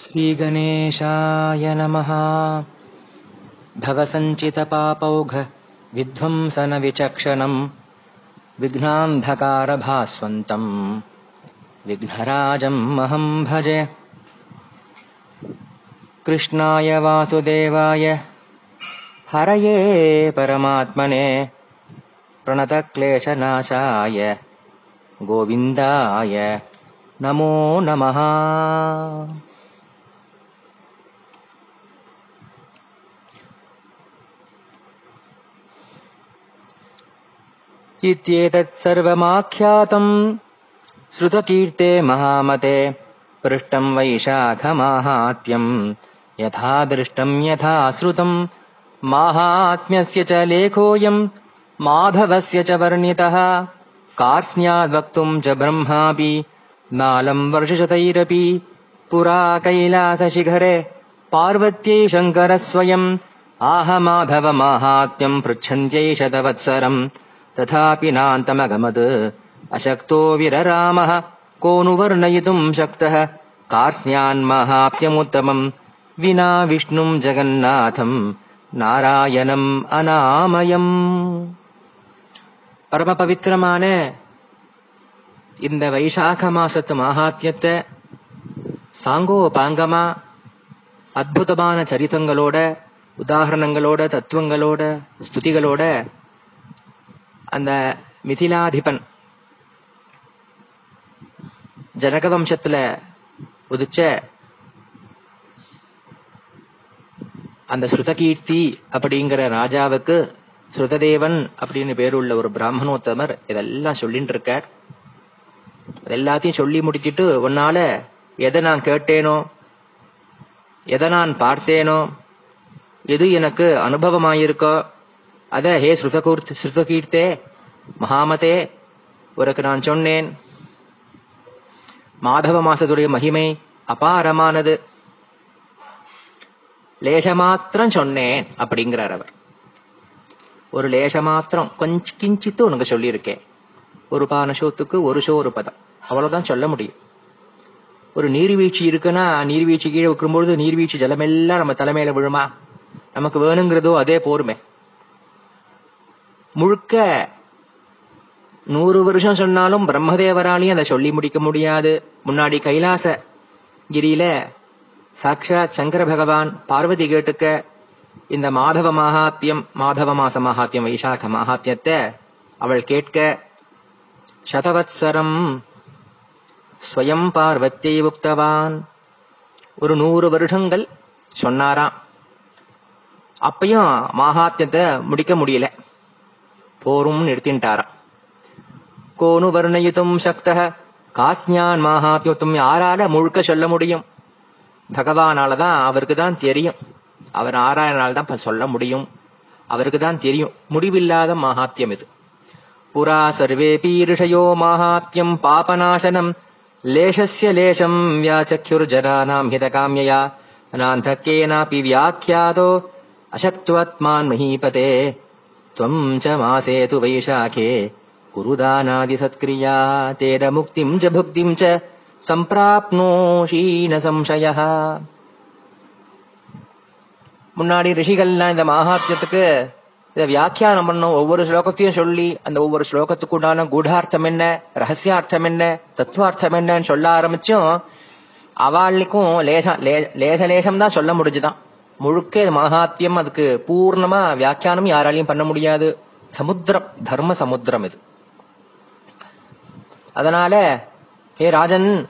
श्रीगणेशाय नमः। भवसञ्चितपापौघ विध्वंसनविचक्षणम् विघ्नान्धकारभास्वन्तम् विघ्नराजम् अहम् भजे। कृष्णाय वासुदेवाय। हरये परमात्मने। प्रणतक्लेशनाशाय। गोविन्दाय। नमो नमः इत्येतत् सर्वमाख्यातम्। श्रुतकीर्ते महामते पृष्टम् वैशाखमाहात्म्यम् यथा दृष्टम् यथा श्रुतम् माहात्म्यस्य च लेखोऽयम् माधवस्य च वर्णितः। कार्ष्ण्याद्वक्तुम् च ब्रह्मापि नालम् वर्षशतैरपि। पुरा कैलासशिखरे पार्वत्यै शङ्करः स्वयम् आह माधवमाहात्म्यम् पृच्छन्त्यै शतवत्सरम् तथापि नान्तमगमत् अशक्तो विररामः को नु वर्णयितुम् शक्तः कार्ष्ण्यान्माहात्म्यमुत्तमम् विना विष्णुम् जगन्नाथम् நாராயணம் அநாமயம் பரம பவித்திரமான இந்த வைசாக மாசத்து மகாத்யத்தை சாங்கோ பாங்கமா அற்புதமான சரித்தங்களோட உதாரணங்களோட தத்துவங்களோட ஸ்துதிகளோட அந்த மிதிலாதிபன் ஜனக வம்சத்துல உதிச்ச அந்த ஸ்ருதகீர்த்தி அப்படிங்கிற ராஜாவுக்கு ஸ்ருததேவன் அப்படின்னு பேருள்ள ஒரு பிராமணோத்தமர் இதெல்லாம் சொல்லிட்டு இருக்கார். எல்லாத்தையும் சொல்லி முடிச்சிட்டு உன்னால எதை நான் கேட்டேனோ எதை நான் பார்த்தேனோ எது எனக்கு அனுபவமாயிருக்கோ அத ஹே ஸ்ருதகூர் ஸ்ருதகீர்த்தே மகாமதே உனக்கு நான் சொன்னேன் மாதவ மாசத்துடைய மகிமை அபாரமானது லேசமாத்திரம் சொன்னேன் அப்படிங்கிறார் அவர் ஒரு லேசமாத்திரம் கொஞ்சம் கிஞ்சித்து உனக்கு சொல்லியிருக்கேன் ஒரு பானசோத்துக்கு ஒரு ஷோ ஒரு பதம் அவ்வளவுதான் சொல்ல முடியும் ஒரு நீர்வீழ்ச்சி இருக்குன்னா நீர்வீழ்ச்சி கீழே வைக்கும்பொழுது நீர்வீழ்ச்சி ஜலமெல்லாம் நம்ம தலைமையில விழுமா நமக்கு வேணுங்கிறதோ அதே போருமே முழுக்க நூறு வருஷம் சொன்னாலும் பிரம்மதேவராலையும் அதை சொல்லி முடிக்க முடியாது. முன்னாடி கைலாச கிரியில சாட்சாத் சங்கர பகவான் பார்வதி கேட்டுக்க இந்த மாதவ மகாத்தியம் மாதவ மாச மகாத்தியம் வைசாக மகாத்தியத்தை அவள் கேட்க சதவத்சரம் ஸ்வயம் பார்வத்தியை உக்தவான். ஒரு நூறு வருஷங்கள் சொன்னாராம். அப்பயும் மகாத்தியத்தை முடிக்க முடியல. போரும் நிறுத்தின்ட்டாராம். கோனு வர்ணயித்தும் சக்தக காஸ்ஞான் மகாத்யோத்தம் யாரால முழுக்க சொல்ல முடியும்? பகவானால தான் அவருக்கு தான் தெரியும். அவர் ஆராயனால் தான் சொல்ல முடியும். அவருக்கு தான் தெரியும். முடிவில்லாத மகாத்தியம் இது. புரா சர்வே பீரிஷயோ மகாத்தியம் பாபநாசனம். லேஷஸ்ய லேஷம் வியாச்சக்யுர்ஜனானாம் ஹிதகாமியா நாந்தக்கேனாபி வியாக்கியாதோ. அசக்துவத்மான் மஹீபதே. त्वम् च मासे तु वैशाखे कुरुदानादिसत्क्रिया तेन मुक्तिम् च भुक्तिम् च சம்பிராப்னோஷி ந சம்சய முன்னாடி ரிஷிகள்லாம் இந்த மகாத்தியத்துக்கு இதை வியாக்கியானம் பண்ணோம் ஒவ்வொரு ஸ்லோகத்தையும் சொல்லி அந்த ஒவ்வொரு ஸ்லோகத்துக்கு உண்டான கூடார்த்தம் என்ன ரகசியார்த்தம் என்ன தத்துவார்த்தம் என்னன்னு சொல்ல ஆரம்பிச்சும் அவளுக்கும் லேசம் லேச லேசம் தான் சொல்ல முடிஞ்சுதான் முழுக்க மகாத்தியம் அதுக்கு பூர்ணமா வியாக்கியானம் யாராலையும் பண்ண முடியாது. சமுத்திரம் தர்ம சமுத்திரம் இது. அதனால ஹே ராஜன்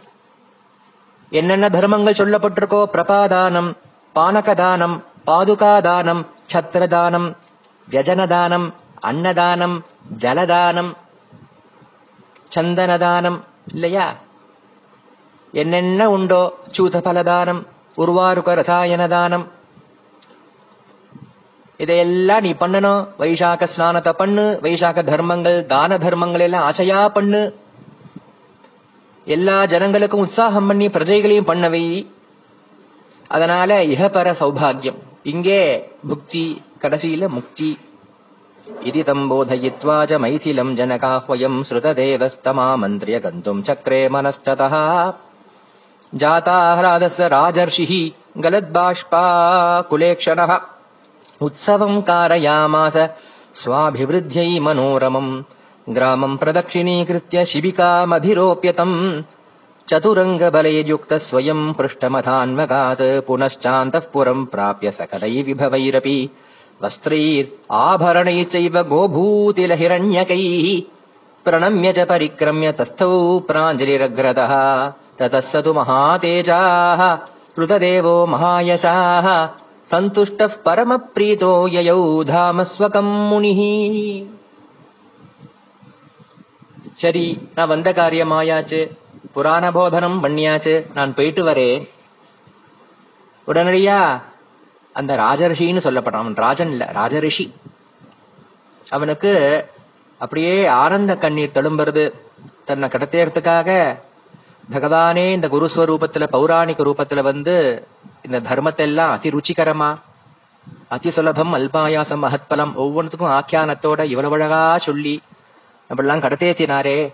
என்னென்ன தர்மங்கள் சொல்லப்பட்டிருக்கோ பிரபாதானம் பானகதானம் பாதுகாதானம் சத்திரதானம் வியஜனதானம் அன்னதானம் ஜலதானம் சந்தனதானம் இல்லையா? என்னென்ன உண்டோ சூதபலதானம் உருவாருக்க உருவாருக ரசாயன தானம் இதையெல்லாம் நீ பண்ணணும். வைசாக ஸ்நானத்தை பண்ணு. வைசாக தர்மங்கள் தான தர்மங்கள் எல்லாம் ஆசையா பண்ணு. எல்லா ஜனங்களுக்கும் உற்சாகம் பண்ணி பிரஜைகளையும் பண்ணவை. அதனால இகபர சௌபாகியம். இங்கே புக்தி கடைசியில முக்தி. இது தம்போதயித்வா ச மைதிலம் ஜனகாஹ்வயம் ஸ்ருததேவஸ்தமாமந்திரிய கந்தும் சக்ரே மனஸ்ததா. ஜாதாஹ்ராதஸ் ராஜர்ஷிஹி. கலத்பாஷ்பா குலேக்ஷணஹ. उत्सवम् कारयामास। स्वाभिवृद्ध्यै मनोरमम्। ग्रामम् प्रदक्षिणीकृत्य शिबिकामभिरोप्यतम्। चतुरङ्गबलैर्युक्तः स्वयम् पृष्ठमथान्वगात् पुनश्चान्तः पुरम् प्राप्य सकलैः विभवैरपि। वस्त्रैराभरणैश्चैव गोभूतिलहिरण्यकैः। प्रणम्य च परिक्रम्य तस्थौ प्राञ्जलिरग्रतः। ततः स तु महातेजाः। कृतदेवो महायशाः सन्तुष्टः परमप्रीतो ययौ धाम स्वकम् मुनिः சரி நான் வந்த காரியமாயாச்சு புராண போதனம் பண்ணியாச்சு நான் போயிட்டு வரேன் உடனடியா அந்த ராஜரிஷின்னு சொல்லப்படுறான் அவன் ராஜன் இல்ல ராஜரிஷி அவனுக்கு அப்படியே ஆனந்த கண்ணீர் தழும்புறது தன்னை கடத்தேறதுக்காக பகவானே இந்த குருஸ்வரூபத்துல பௌராணிக ரூபத்துல வந்து இந்த தர்மத்தை எல்லாம் அதி ருச்சிகரமா அதி சுலபம் அல்பாயாசம் மகத்பலம் ஒவ்வொன்றுத்துக்கும் ஆக்கியானத்தோட இவ்வளவு அழகா சொல்லி அப்படிலாம் கடத்தேத்தினாரே.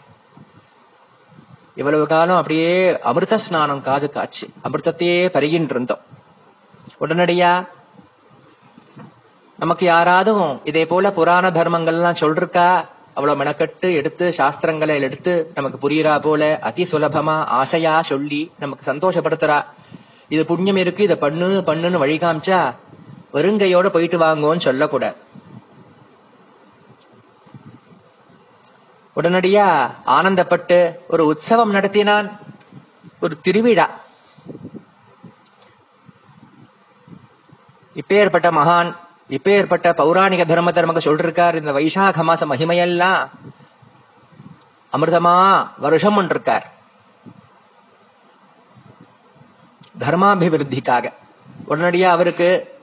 இவ்வளவு காலம் அப்படியே அமிர்த ஸ்நானம் காது காச்சு அமிர்தத்தையே பருகின்னு இருந்தோம் உடனடியா நமக்கு யாராவது இதே போல புராண தர்மங்கள்லாம் சொல்றா அவ்வளவு மெனக்கட்டு எடுத்து சாஸ்திரங்களை எடுத்து நமக்கு புரியுறா போல அதி சுலபமா ஆசையா சொல்லி நமக்கு சந்தோஷப்படுத்துறா. இது புண்ணியம் இருக்கு இதை பண்ணு பண்ணுன்னு வழி காமிச்சா வெறுங்கையோட போயிட்டு வாங்கோன்னு சொல்லக்கூடாது உடனடியா ஆனந்தப்பட்டு ஒரு உற்சவம் நடத்தினான். ஒரு திருவிழா. இப்பேற்பட்ட மகான் இப்பேற்பட்ட பௌராணிக தர்மத்தை நமக்கு சொல்றிருக்கார் இந்த வைசாக மாச மகிமையெல்லாம். அமிர்தமா வருஷம் இருக்கார் தர்மாபிவிருத்திக்காக. உடனடியா அவருக்கு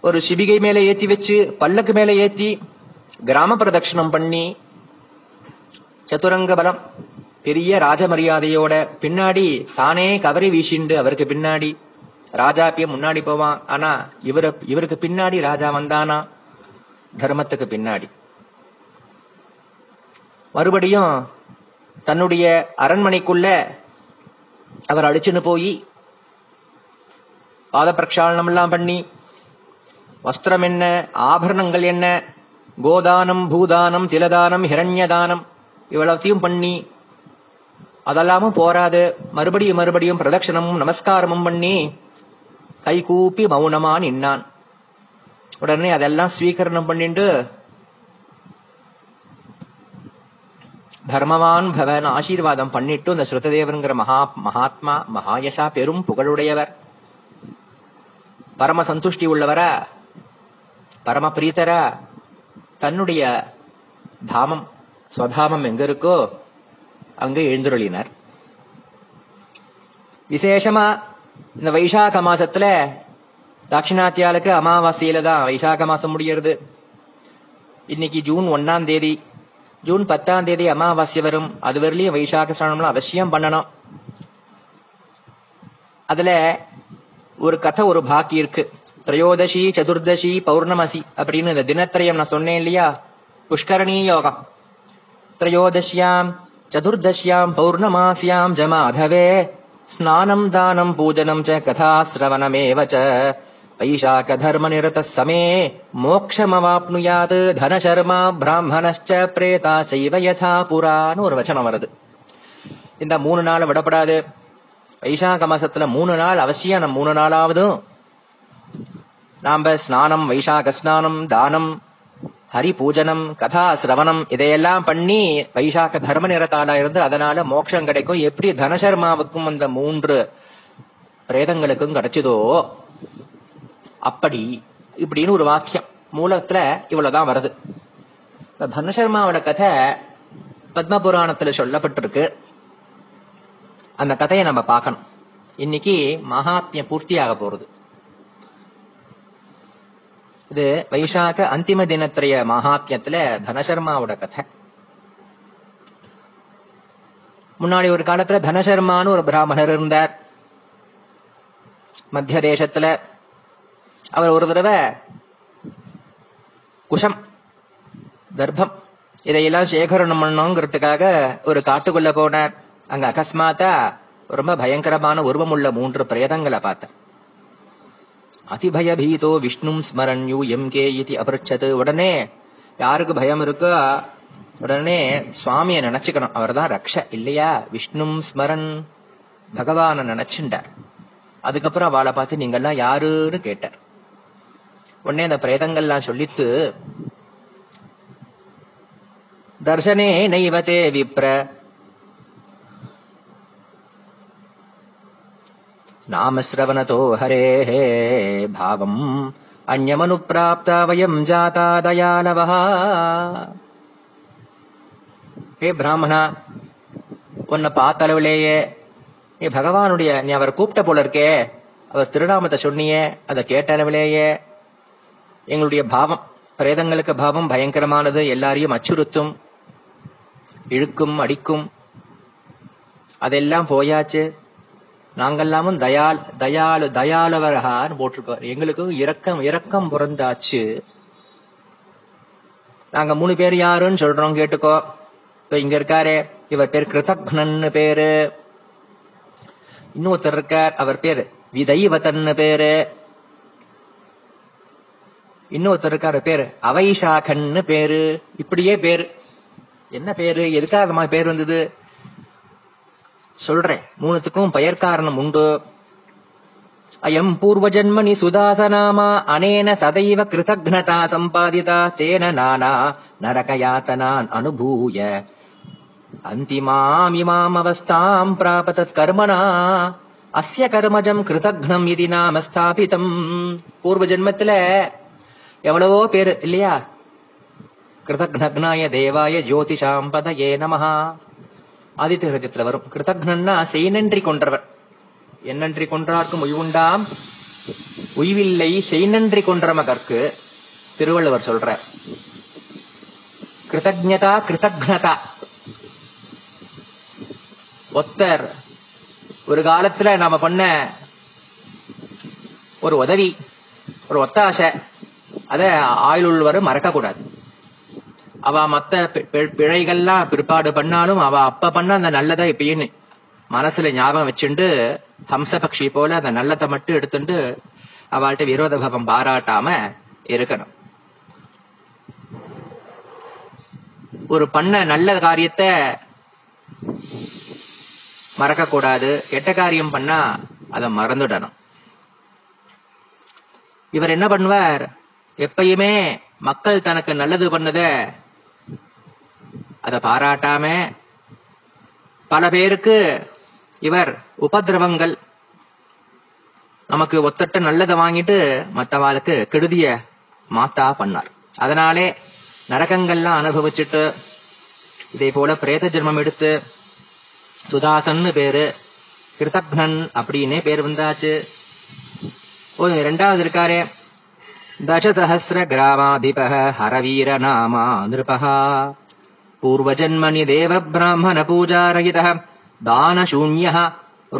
ஒரு சிபிகை மேல ஏத்தி வச்சு பல்லக்கு மேல ஏத்தி கிராம பிரதட்சிணம் பண்ணி சதுரங்க பலம் பெரிய ராஜமரியாதையோட பின்னாடி தானே கவரி வீசிண்டு அவருக்கு பின்னாடி ராஜாப்பிய முன்னாடி போவான். ஆனா இவர இவருக்கு பின்னாடி ராஜா வந்தானா? தர்மத்துக்கு பின்னாடி. மறுபடியும் தன்னுடைய அரண்மனைக்குள்ள அவர் அழிச்சுன்னு போய் பாத பிரக்ஷாளனம் எல்லாம் பண்ணி வஸ்திரம் என்ன ஆபரணங்கள் என்ன கோதானம் பூதானம் திலதானம் ஹிரண்யதானம் இவ்வளத்தையும் பண்ணி அதெல்லாமும் போராது. மறுபடியும் மறுபடியும் பிரதட்சணமும் நமஸ்காரமும் பண்ணி கைகூப்பி மௌனமா நின்னான். உடனே அதெல்லாம் ஸ்வீகரணம் பண்ணிட்டு தர்மவான் பவன் ஆசீர்வாதம் பண்ணிட்டு இந்த ஸ்ருததேவருங்கிற மகா மகாத்மா மகாயசா பெரும் புகழுடையவர். பரம சந்துஷ்டி உள்ளவரா பரம பிரீத்தரா தன்னுடைய தாமம் ஸ்வதாமம் எங்க இருக்கோ அங்கு எழுந்துருளினர். விசேஷமா இந்த வைசாக மாசத்துல தாட்சிணாத்தியாலுக்கு அமாவாசையில தான் வைசாக மாசம் முடியறது. இன்னைக்கு ஜூன் ஒன்னாம் தேதி. ஜூன் பத்தாம் தேதி அமாவாசை வரும். அது வரலையும் வைசாக ஸ்நானம்லாம் அவசியம் பண்ணணும். அதுல ஒரு கதை ஒரு பாக்கி இருக்கு. திரையோதசி சதுர்தசி பௌர்ணமசி அப்படின்னு இந்த தினத்திரயம் நான் சொன்னேன் இல்லையா? புஷ்கரணி யோகம். திரையோதசியாம் சதுர்தசியாம் பௌர்ணமாசியாம் ஜமாதவே. स्नानम् दानम् पूजनम् च कथाश्रवणमेव च वैशाखधर्मनिरतः समे मोक्षमवाप्नुयात् धनशर्मा ब्राह्मणश्च प्रेता चैव यथा புரான்னு ஒரு வச்சனம் வருது. இந்த மூணு நாள் விடப்படாது. வைசாக மாசத்துல மூணு நாள் அவசியம். மூணு நாளாவதும். நாம ஸ்நானம் வைசாக ஸ்நானம் தானம் ஹரி பூஜனம் கதா சிரவணம் இதையெல்லாம் பண்ணி வைசாக்க தர்ம நிறத்தால இருந்து அதனால மோட்சம் கிடைக்கும். எப்படி தனசர்மாவுக்கும் அந்த மூன்று பிரேதங்களுக்கும் கிடைச்சதோ அப்படி இப்படின்னு ஒரு வாக்கியம். மூலத்துல இவ்வளவுதான் வருது. தனசர்மாவோட கதை பத்ம புராணத்துல சொல்லப்பட்டிருக்கு. அந்த கதையை நம்ம பார்க்கணும். இன்னைக்கு மகாத்மியம் பூர்த்தியாக போறது. இது வைசாக அந்திம தினத்திரைய மகாத்மியத்துல தனசர்மாவோட கதை. முன்னாடி ஒரு காலத்துல தனசர்மான்னு ஒரு பிராமணர் இருந்தார். மத்திய தேசத்துல அவர் ஒரு தடவை குஷம் தர்ப்பம் இதையெல்லாம் சேகரணம் பண்ணோங்கிறதுக்காக ஒரு காட்டுக்குள்ள போனார். அங்க அகஸ்மாத்தா ரொம்ப பயங்கரமான உருவமுள்ள மூன்று பிரேதங்களை பார்த்தேன் அதிபயபீதோ விஷ்ணும் ஸ்மரன் யூ எம் கே இது அபரிச்சது உடனே யாருக்கு பயம் இருக்கோ உடனே சுவாமியை நினைச்சுக்கணும். அவர்தான் ரக்ஷ இல்லையா? விஷ்ணும் ஸ்மரன் பகவான நினைச்சுண்டார். அதுக்கப்புறம் அவளை பார்த்து நீங்க எல்லாம் யாருன்னு கேட்டார். உடனே அந்த பிரேதங்கள்லாம் சொல்லித்து தர்சனே நைவதே விப்ர நாமஸ்ரவணதோ ஹரேः பாவம். அந்யமனுப்பிராப்தா வயம் ஜாதா தயானவः ஹே பிராமணா உன்னை பார்த்த அளவிலேயே நீ பகவானுடைய நீ அவர் கூப்பிட்ட போல இருக்கே. அவர் திருநாமத்தை சொன்னியே அதை கேட்ட அளவிலேயே எங்களுடைய பாவம் பிரேதங்களுக்கு பாவம் பயங்கரமானது எல்லாரையும் அச்சுறுத்தும் இழுக்கும் அடிக்கும். அதெல்லாம் போயாச்சு. நாங்கள்லாமும் தயால் தயாலு தயாலவரகான்னு போட்டிருக்கோம். எங்களுக்கு இரக்கம் இரக்கம் பிறந்தாச்சு நாங்க மூணு பேர் யாருன்னு சொல்றோம் கேட்டுக்கோ. இப்ப இங்க இருக்காரே இவர் பேர் கிருதக்னன்னு பேரு. இன்னொருத்தர் இருக்கார் அவர் பேரு விதைவதன்னு பேரு. இன்னொருத்தர் இருக்காரு பேரு அவைஷாகன்னு பேரு. இப்படியே பேரு. என்ன பேரு? எதுக்காக மாதிரி பேர் வந்தது? சொல்றேன். மூணுத்துக்கும் பெயர் காரணம் உண்டு. அயம் பூர்வ ஜன்மனி சுதாசனாமா அனேன சதைவ கிருதக்னதா சம்பாதிதா தேன நானா நரகயாத்தனான் அனுபூய. அந்திமாமிமாம் அவஸ்தாம் பிராபதத் கர்மனா அஸ்ய கர்மஜம் கிருதக்னம் இது நாம ஸ்தாபிதம். பூர்வ ஜென்மத்துல எவ்வளவோ பேரு இல்லையா? கிருதக்னக்னாய தேவாய ஜோதிஷாம்பதயே நமஹா. ஆதித்ய ஹிருதயத்துல வரும். கிருதக்னா செய்நன்றி கொன்றவர். என்னன்றி கொன்றார்க்கும் உய்வுண்டாம்? உய்வில்லை செய்நன்றி கொன்ற மகற்கு திருவள்ளுவர் சொல்றார். கிருதஜதா கிருதக்னதா ஒத்தர் ஒரு காலத்துல நாம பண்ண ஒரு உதவி ஒரு ஒத்தாசை அத ஆயுள் மறக்க கூடாது அவ மத்த பி- பி- பிழைகள்லாம் பிற்பாடு பண்ணாலும் அவ அப்ப பண்ண அந்த நல்லதை இப்பயும். மனசுல ஞாபகம் வச்சுண்டு ஹம்சபக்ஷி போல அந்த நல்லதை மட்டும் எடுத்துட்டு அவள்கிட்ட விரோத பாவம் பாராட்டாம இருக்கணும். ஒரு பண்ண நல்ல காரியத்தை மறக்க கூடாது கெட்ட காரியம் பண்ணா அதை மறந்துடணும். இவர் என்ன பண்ணுவார்? எப்பயுமே மக்கள் தனக்கு நல்லது பண்ணத அதை பாராட்டாம பல பேருக்கு இவர் உபதிரவங்கள். நமக்கு ஒத்தட்ட நல்லதை வாங்கிட்டு மத்தவாளுக்கு கெடுதிய மாத்தா பண்ணார். அதனாலே நரகங்கள்லாம் அனுபவிச்சுட்டு இதே போல பிரேத ஜென்மம் எடுத்து சுதாசன்னு பேரு கிருதக்னன் அப்படின்னே பேர் வந்தாச்சு. ஓ ரெண்டாவது இருக்காரே. தசசஹசிர கிராமாதிப ஹரவீர நாமா நிருபகா. பூர்வஜன்மனி தேவ பிராமண பூஜாரகித தானசூன்யः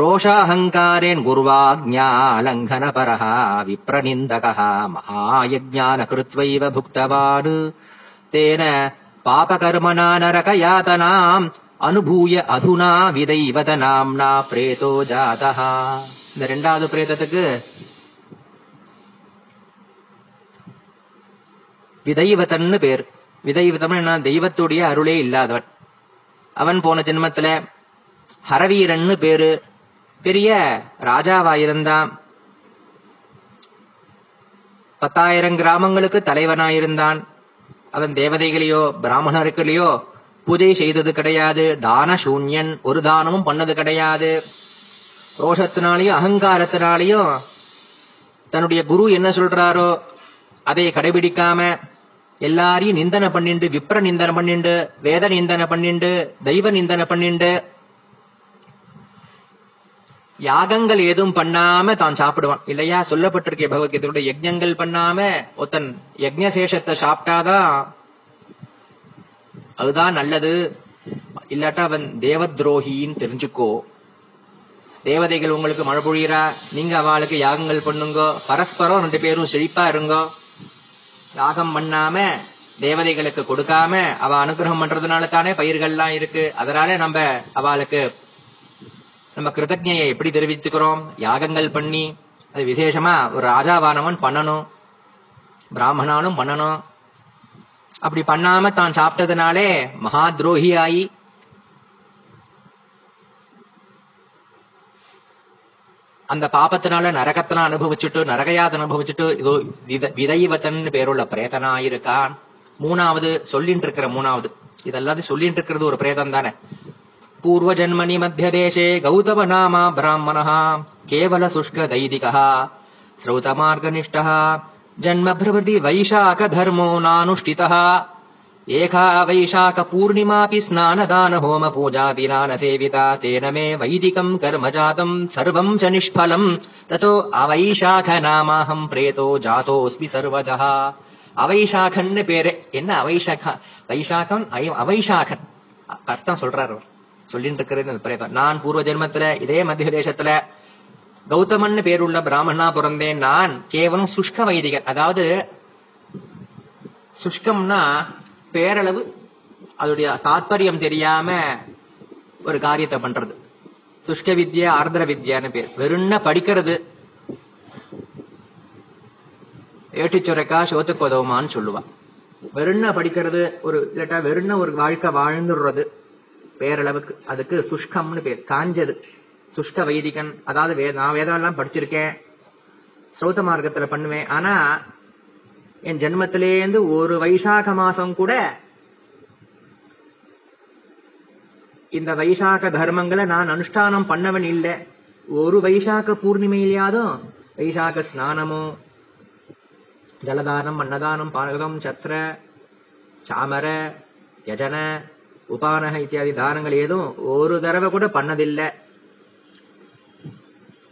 ரோஷாஹங்காரேன் குர்வாஜ்ஞாலங்கனபரः விப்ரநிந்தகः மகாயஜ்ஞான கிருத்வைவ புக்தவான் தேன பாபகர்மணா நரகயாதனாம் அனுபூய அதுனா விதைவத நாம்னா பிரேதோ ஜாதः இந்த ரெண்டாவது பிரேதத்துக்கு விதைவதன்னு பேர்। விதவிதம்னு என்ன தெய்வத்துடைய அருளே இல்லாதவன். அவன் போன ஜென்மத்துல ஹரவீரன்னு பேரு. பெரிய ராஜாவா இருந்தான் பத்தாயிரம் கிராமங்களுக்கு தலைவனாயிருந்தான். அவன் தேவதைகளையோ பிராமணர்களையோ பூஜை செய்தது கிடையாது. தான சூன்யன் ஒரு தானமும் பண்ணது கிடையாது. ரோஷத்தினாலையும் அகங்காரத்தினாலையும் தன்னுடைய குரு என்ன சொல்றாரோ அதை கடைபிடிக்காம எல்லாரையும் நிந்தனை பண்ணிண்டு விப்ர நிந்தனை பண்ணிண்டு வேத நிந்தனை பண்ணிண்டு தெய்வ நிந்தனை பண்ணிண்டு. யாகங்கள் எதுவும் பண்ணாம தான் சாப்பிடுவான். இல்லையா? சொல்லப்பட்டிருக்கே பகவத்கீதையோட யஜ்ஞங்கள் பண்ணாம ஒருத்தன் யஜ்ஞசேஷத்தை சாப்பிட்டாதான் அதுதான் நல்லது. இல்லாட்டா அவன் தேவ துரோகின்னு தெரிஞ்சுக்கோ. தேவதைகள் உங்களுக்கு மழை பொழியிறா. நீங்க அவளுக்கு யாகங்கள் பண்ணுங்க. பரஸ்பரம் ரெண்டு பேரும் செழிப்பா இருங்கோ. யாகம் பண்ணாம தேவதைகளுக்கு கொடுக்காம அவ அனுகிரகம் பண்றதுனால தானே பயிர்கள்லாம் இருக்கு. அதனால நம்ம அவளுக்கு நம்ம கிருதஜையை எப்படி தெரிவிச்சுக்கிறோம்? யாகங்கள் பண்ணி அது விசேஷமா ஒரு ராஜாவானவன் பண்ணணும். பிராமணாலும் பண்ணணும். அப்படி பண்ணாம தான் சாப்பிட்டதுனாலே மகா துரோகியாயி அந்த பாபத்தினால நரகத்தனை அனுபவிச்சுட்டு நரகயாத அனுபவிச்சுட்டு இதோ வித- விதைவத்தன் பேருள்ள பிரேதனாயிருக்கான். மூணாவது சொல்லிட்டு இருக்கிற மூணாவது. இதெல்லாம் சொல்லிட்டு இருக்கிறது ஒரு பிரேதம் தானே. பூர்வ ஜன்மனி மத்திய தேசே கௌதம நாமா பிராமணः கேவல சுஷ்க தைதிகா ஸ்ரௌத மார்கனிஷ்ட ஜன்ம வைஷாக தர்மோ நானுஷ்டிதா ஏகா வைஷாக பூர்ணிமாபி ஸ்நானதான ஹோம பூஜாதினா ந சேவிதா தேன மே வைதிகம் கர்ம ஜாதம் சர்வம் ச நிஷ்பலம் ததோ அவைஷாக நாமாஹம் பிரேதோ ஜாதோஸ்மி சர்வதா அவைஷாகன்னு பேரு என்ன அவைஷாகா வைஷாகம் அவைஷாகன் அர்த்தம் சொல்றாரு அவர். சொல்லிட்டு இருக்கிறது அந்த பிரேதம். நான் பூர்வ ஜென்மத்துல இதே மத்திய தேசத்துல கௌதமன் பேருள்ள பிராமணா பிறந்தேன். நான் கேவலம் சுஷ்க வைதிகன். அதாவது சுஷ்கம்னா பேரளவு அதோடைய தாத்பரியம் தெரியாம ஒரு காரியத்தை பண்றது. சுஷ்க வித்யா ஆர்திர வித்யான்னு பேர். வெறும்ன படிக்கிறது. ஏட்டிச்சுரைக்கா சோத்துக்கு உதவுமான்னு சொல்லுவா. வெறும்ன படிக்கிறது ஒரு இல்லாட்டா வெறும்ன ஒரு வாழ்க்கை வாழ்ந்துடுறது. பேரளவுக்கு. அதுக்கு சுஷ்கம்னு பேர். காஞ்சது. சுஷ்க வைதிகன். அதாவது வே நான் வேதம் எல்லாம் படிச்சிருக்கேன். ஸ்ரௌத மார்க்கத்துல பண்ணுவேன். ஆனா என் ஜென்மத்திலேருந்து ஒரு வைசாக மாசம் கூட இந்த வைசாக தர்மங்களை நான் அனுஷ்டானம் பண்ணவன் இல்லை. ஒரு வைசாக பூர்ணிமையிலையாதும் வைசாக ஸ்நானமோ ஜலதானம் அன்னதானம் பானகம் சத்திர சாமர யஜன உபானக இத்தியாதி தானங்கள் ஏதும் ஒரு தடவை கூட பண்ணதில்லை.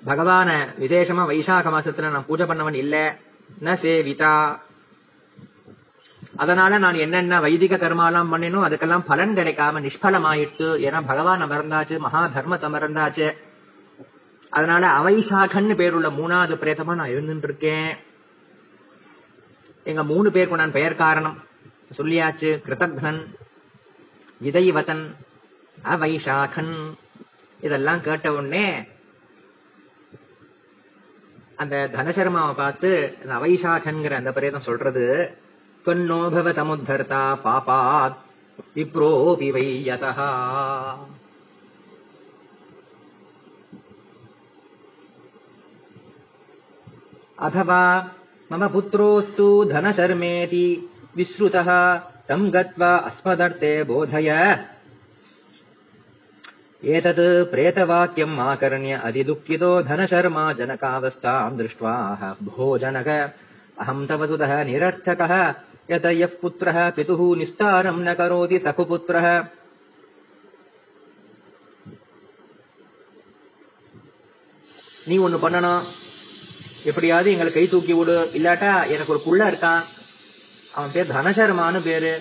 பகவான விசேஷமா வைசாக மாசத்துல நான் பூஜை பண்ணவன் இல்ல. ந சேவிதா. அதனால நான் என்னென்ன வைதிக கர்மாலாம் பண்ணினோ அதுக்கெல்லாம் பலன் கிடைக்காம நிஷ்பலமாயிடுத்து ஏன்னா பகவான் அமர்ந்தாச்சு மகா தர்மத்தை அமர்ந்தாச்சு. அதனால அவைசாகன்னு பேருள்ள மூணாவது பிரேதமா நான் இருந்துட்டு இருக்கேன் எங்க மூணு பேருக்கு நான் பெயர் காரணம். சொல்லியாச்சு கிருதக்னன் விதைவதன் அவைசாகன். இதெல்லாம் கேட்ட உடனே அந்த தனசர்மாவை பார்த்து அந்த அவைசாகன்கிற அந்த பிரேதம் சொல்றது कन्नो भवतमुद्धर्ता पापात् विप्रोऽपि वैयतः अथवा मम पुत्रोऽस्तु धनशर्मेति विश्रुतः तम् गत्वा अस्मदर्थे बोधय। एतत् प्रेतवाक्यम् आकर्ण्य अतिदुःखितो धनशर्मा जनकावस्थाम् दृष्ट्वा भोजनक। अहम् तव सुतः निरर्थकः। यत यः पुत्रः पितुः निस्तारम् न करोति सखुपुत्रः நீ ஒண்ணு பண்ணணும் எப்படியாவது எங்களை கை தூக்கி விடு இல்லாட்டா எனக்கு ஒரு புள்ள இருக்கான் அவன் பேர் தனசர்மான்னு பேரு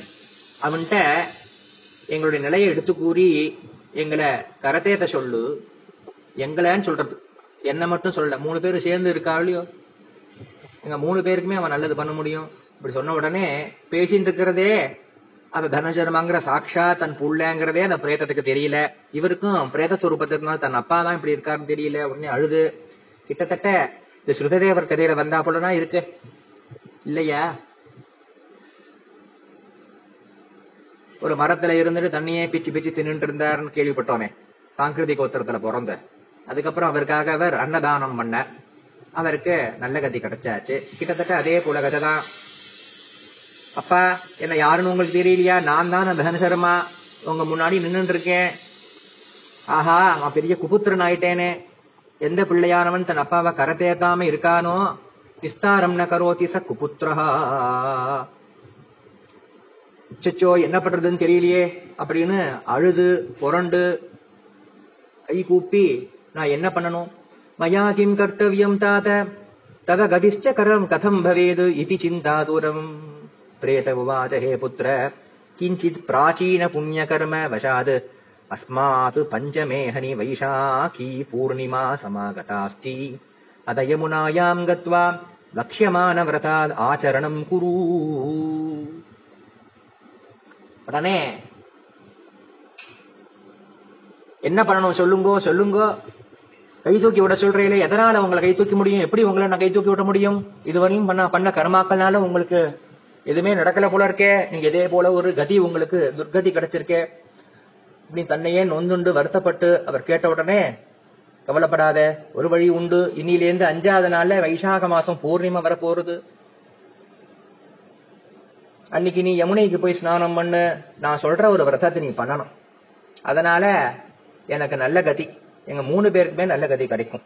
அவன்கிட்ட எங்களுடைய நிலையை எடுத்து கூறி எங்களை கரத்தேத்த சொல்லு எங்களைன்னு சொல்றது என்ன மட்டும் சொல்ல மூணு பேரும் சேர்ந்து இருக்கா இல்லையோ எங்க மூணு பேருக்குமே அவன் நல்லது பண்ண முடியும் இப்படி சொன்ன உடனே பேசிட்டு இருக்கிறதே அந்த தனசர்மாங்கிற சாட்சா தன் புள்ளங்கிறதே அந்த பிரேதத்துக்கு தெரியல. இவருக்கும் பிரேத சுரூபத்திற்கு தன் அப்பா தான் இப்படி இருக்காருன்னு தெரியல. உடனே அழுது. கிட்டத்தட்ட இந்த ஸ்ருததேவர் கதையில வந்தா போலதான் இருக்கு. இல்லையா? ஒரு மரத்துல இருந்துட்டு தண்ணியே பிச்சு பிச்சு தின்னுட்டு இருந்தாருன்னு கேள்விப்பட்டோமே. சாங்கிருதி கோத்திரத்துல பிறந்த. அதுக்கப்புறம் அவருக்காக அவர் அன்னதானம் பண்ண அவருக்கு நல்ல கதி கிடைச்சாச்சு. கிட்டத்தட்ட அதே போல கதை தான் அப்பா என்ன யாருன்னு உங்களுக்கு தெரியலையா? நான் தான் அந்த உங்க முன்னாடி நின்னுட்டு இருக்கேன் ஆஹா அவன் பெரிய குபுத்திரன் ஆயிட்டேனே. எந்த பிள்ளையானவன் தன் அப்பாவை கரத்தேத்தாம இருக்கானோ? விஸ்தாரம் ந கரோதி ச குபுத்திரஹா. அச்சச்சோ என்ன பண்றதுன்னு தெரியலையே அப்படின்னு அழுது புரண்டு கை கூப்பி நான் என்ன பண்ணணும்? மயா கிம் கர்த்தவியம் தாத தத கதிஷ்ட கரம் கதம் பவேது இது சிந்தா தூரம் பிரேத உவாச்ச ஹே புத்திர கிஞ்சித் பிராச்சீன புண்ணியகர்ம வசாத் अस्मात् पञ्चमेहनि वैशाखी पूर्णिमा समागतास्ति अत यमुनायाम् गत्वा लक्ष्यमानव्रतात् आचरणम् कुरु உடனே என்ன பண்ணணும் சொல்லுங்கோ சொல்லுங்கோ கை தூக்கி விட சொல்றீங்களே எதனால உங்களை கை தூக்கி முடியும் எப்படி உங்களை நான் கை தூக்கி விட முடியும் இதுவரையும் பண்ண பண்ண கர்மாக்கள்னால உங்களுக்கு எதுவுமே நடக்கல போல இருக்கே. நீங்க இதே போல ஒரு கதி உங்களுக்கு துர்கதி கிடைச்சிருக்கே. இப்படி தன்னையே நொந்துண்டு வருத்தப்பட்டு அவர் கேட்ட உடனே கவலைப்படாத ஒரு வழி உண்டு. இன்னிலேருந்து அஞ்சாவது நாள்ல வைசாக மாசம் பூர்ணிமா வர போறது அன்னைக்கு நீ யமுனைக்கு போய் ஸ்நானம் பண்ணு. நான் சொல்ற ஒரு விரதத்தை நீ பண்ணணும். அதனால எனக்கு நல்ல கதி. எங்க மூணு பேருக்குமே நல்ல கதி கிடைக்கும்.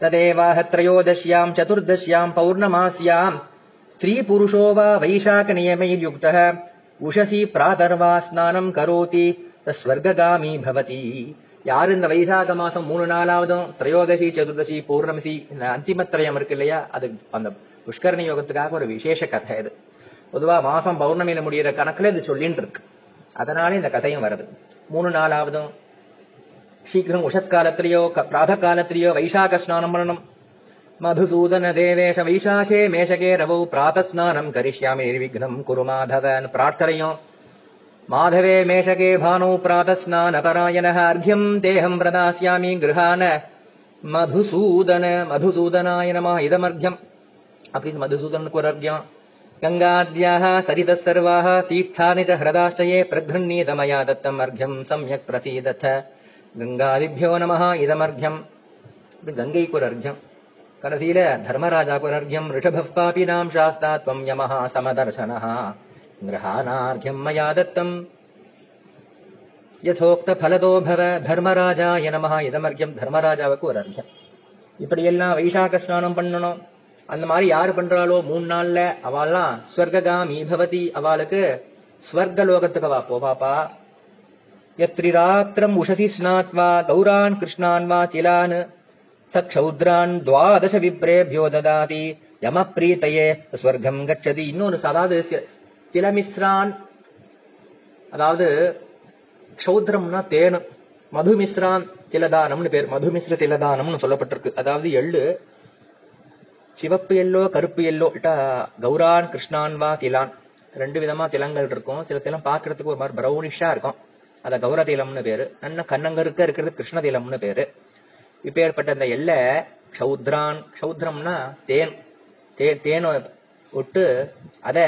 ததேவாக திரையோதசியாம் சதுர்தசியாம் பௌர்ணமாசியாம் ஸ்திரீபுருஷோ வா வைசாக நியமையுக்த உஷசி பிராதர்வா ஸ்நானம் கரோதி. ஸ்வர்ககாமி பவதி. யாரு இந்த வைசாக மாசம் மூணு நாளாவதும் திரையோதசி சதுர்தசி பௌர்ணமசி இந்த அந்திமத்திரயம் இருக்கு இல்லையா? அது அந்த புஷ்கரணி யோகத்துக்காக ஒரு விசேஷ கதை இது. பொதுவா மாசம் பௌர்ணமியில முடியிற கணக்குல இது சொல்லின்னு இருக்கு. அதனால இந்த கதையும் வருது. மூணு நாளாவதும் சீக்கிரம் உஷத் காலத்திலேயோ பிராத காலத்திலேயோ வைசாக ஸ்நானம் பண்ணணும். मधुसूदन देश वैशाखे मेषके रवौ प्रातस्नानम् करिष्यामि निर्विघ्नम् कुरु माधवन् प्रार्थरयो माधवे मेषके भानौ प्रातस्नानपरायणः अर्घ्यम् देहम प्रदास्यामि गृहा मधुसूदन, मधुसूदनाय नमः इदमर्घ्यम्। अपि मधुसूदनकुरर्घ्यम् गङ्गाद्याः सरितः सर्वाः तीर्थानि च हृदाश्चये प्रगृह्णीत मया दत्तम् अर्घ्यम् सम्यक् प्रसीदथ। गङ्गादिभ्यो नमः इदमर्घ्यम्। गङ्गैकुरर्घ्यम् கடைசியில தர்மராஜா புனர்கியம் ரிஷபப் பாபினாம் சாஸ்தாத்வம் யமஹா சமதர்சனஹா கிரகானார்கியம் மயா தத்தம். யதோக்த பலதோ பவ தர்மராஜாய நமஹா இதமர்கியம் தர்மராஜாவுக்கு ஒரு அர்க்கியம். இப்படியெல்லாம் வைசாக ஸ்நானம் பண்ணணும். அந்த மாதிரி யாரு பண்றாளோ மூணு நாள்ல அவெல்லாம் ஸ்வர்காமி பவதி அவளுக்கு ஸ்வர்கலோகத்துக்கு வா போவாப்பா எத்ரிராத்திரம் உஷசி ஸ்நாத்வா கௌரான் கிருஷ்ணான் வா சிலான் சக்ஷௌத்ரான் துவாதச விப்ரேபியோ ததாதி யம பிரீத்தையே ஸ்வர்க்கம் கச்சதி இன்னொரு அதாவது திலமிஸ்ரான் அதாவது க்ஷௌத்ரம்னா தேனு மதுமிஸ்ரான் திலதானம்னு பேர். மதுமிஸ்ர திலதானம்னு சொல்லப்பட்டிருக்கு. அதாவது எள்ளு. சிவப்பு எல்லோ கருப்பு எல்லோ கௌரான் கிருஷ்ணான் வா திலான். ரெண்டு விதமா திலங்கள் இருக்கும். சில திலம் பாக்குறதுக்கு ஒரு மாதிரி பிரௌனிஷா இருக்கும். அத கௌர திலம்னு பேரு. நல்ல கண்ணங்கருக்க இருக்கிறது கிருஷ்ண திலம்னு பேரு. இப்பேற்பட்ட அந்த எல்லை எல்ல க்ஷௌத்ரான் தேன் தேன் தே தேனை விட்டு அத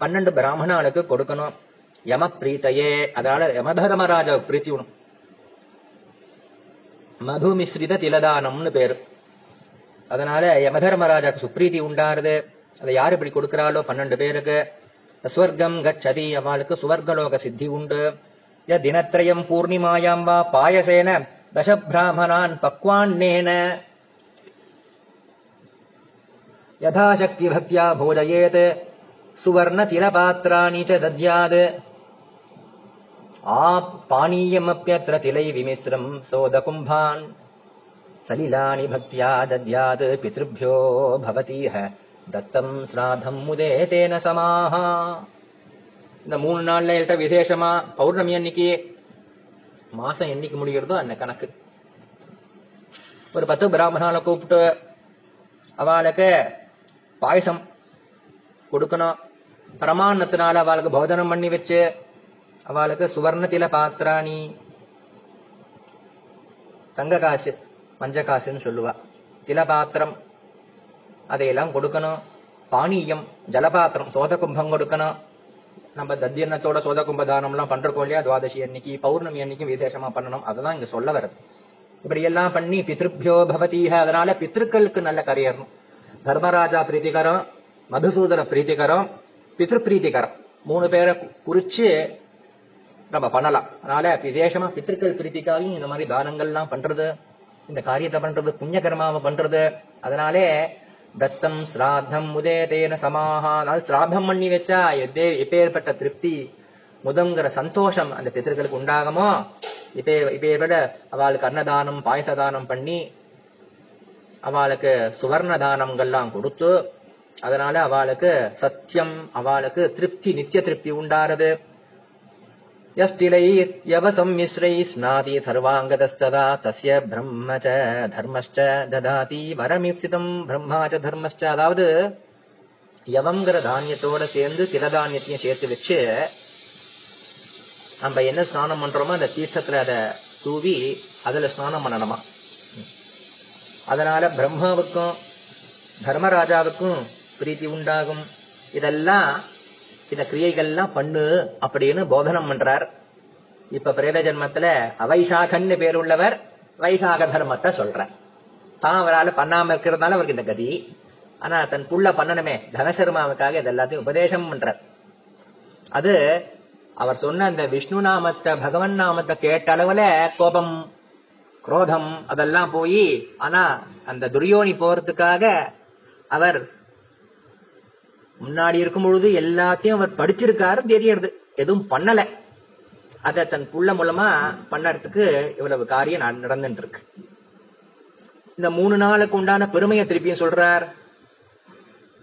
பன்னெண்டு பிராமணாளுக்கு கொடுக்கணும். யம பிரீத்தையே அதனால யமதர்மராஜாவுக்கு பிரீத்தி உணும் மதுமிஸ்ரித திலதானம்னு பேரு. அதனால யமதர்மராஜாக்கு சுப்ரீதி உண்டாருது. அதை யாரு இப்படி கொடுக்கிறாளோ பன்னெண்டு பேருக்கு. ஸ்வர்க்கம் கச்சதி அவளுக்கு சுவர்கலோக சித்தி உண்டு. ய தினத்ரயம் பூர்ணிமாயாம் வா பாயசேன. தச பிராமணான் பக்வான்னேன யதாசக்தி பக்தியா போஜயேத் சுவர்ண திலபாத்திராணி ச தத்யாத் ஆ பானீயமப்யத்ர திலை விமிஸ்ரம் சோதகும்பான் சலிலானி பக்தியா தத்யாத் பித்ருभ्यो பவதீஹ தத்தம் ஸ்ராதம் முதே தேன சமாஹா இந்த மூணு நாள்ல என்கிட்ட விசேஷமா பௌர்ணமி அன்னைக்கு மாசம் என்னைக்கு முடிகிறதோ அந்த கணக்கு. ஒரு பத்து பிராமணால கூப்பிட்டு அவளுக்கு பாயசம் கொடுக்கணும். பிரமாணத்தினால அவளுக்கு போஜனம் பண்ணி வச்சு அவளுக்கு சுவர்ணத்தில பாத்திராணி தங்க காசு மஞ்ச காசுன்னு சொல்லுவா. திலபாத்திரம் அதையெல்லாம் கொடுக்கணும். பானீயம் ஜலபாத்திரம் சோத கும்பம் கொடுக்கணும். நம்ம தத்தியன்னத்தோட சோத கும்ப தானம் எல்லாம் பண்றோம் இல்லையா? துவாதசி அன்னைக்கு பௌர்ணமி அன்னைக்கும் விசேஷமா பண்ணணும். அதுதான் இங்க சொல்ல வருது இப்படி எல்லாம் பண்ணி பித்ருபியோ பவதீக அதனால பித்ருக்களுக்கு நல்ல கரையறணும் தர்மராஜா பிரீத்திகரம் மதுசூதன பிரீத்திகரம் பித்ரு பிரீத்திகரம் மூணு பேரை குறிச்சு நம்ம பண்ணலாம். அதனால விசேஷமா பித்திருக்கள் பிரீத்திக்காகவும் இந்த மாதிரி தானங்கள்லாம் பண்றது இந்த காரியத்தை பண்றது புண்ணிய கர்மாவை பண்றது அதனாலே தத்தம் ஸ்ராத்தம் உதேதேன தேன அதனால சிராத்தம் பண்ணி வச்சா எதே எப்பேற்பட்ட திருப்தி முதங்கிற சந்தோஷம் அந்த பித்தர்களுக்கு உண்டாகுமோ? இப்பே இப்பேற்பட அவளுக்கு அன்னதானம் பாயசதானம் பண்ணி அவளுக்கு சுவர்ண தானங்கள்லாம் கொடுத்து அதனால அவளுக்கு சத்தியம் அவளுக்கு திருப்தி நித்திய திருப்தி உண்டாறது. यस्तिलैः यवसंमिश्रैः स्नाति सर्वाङ्गदस्तदा तस्य ब्रह्म च धर्मश्च ददाति வரமிப்சிதம் பிரம்மா ச தர்மஸ்ட அதாவது எவங்கிற தானியத்தோட சேர்ந்து தில சேர்த்து வச்சு நம்ம என்ன ஸ்நானம் பண்றோமோ அந்த தீர்த்தத்துல அதை தூவி அதுல ஸ்நானம் பண்ணணுமா? அதனால பிரம்மாவுக்கும் தர்மராஜாவுக்கும் பிரீத்தி உண்டாகும். இதெல்லாம் இந்த கிரியைகள்லாம் பண்ணு அப்படின்னு போதனம் பண்றார். இப்ப பிரேத ஜென்மத்துல அவைசாகன்னு பேருள்ளவர் வைசாக தர்மத்தை சொல்றார். தான் அவரால் பண்ணாம இருக்கிறதுனால அவருக்கு இந்த கதி. ஆனா தன் புள்ள பண்ணணுமே தனசர்மாவுக்காக இது எல்லாத்தையும் உபதேசம் பண்றார். அது அவர் சொன்ன அந்த விஷ்ணு நாமத்தை பகவன் நாமத்தை கேட்ட அளவுல கோபம் குரோதம் அதெல்லாம் போய் ஆனா அந்த துரியோனி போறதுக்காக அவர் முன்னாடி இருக்கும் பொழுது எல்லாத்தையும் அவர் படிச்சிருக்காரு தெரியறது. எதுவும் பண்ணல. அத தன் புள்ள மூலமா பண்ணறதுக்கு இவ்வளவு காரியம் நடந்துட்டு இருக்கு இந்த மூணு நாளுக்கு உண்டான பெருமையை திருப்பியும் சொல்றார்.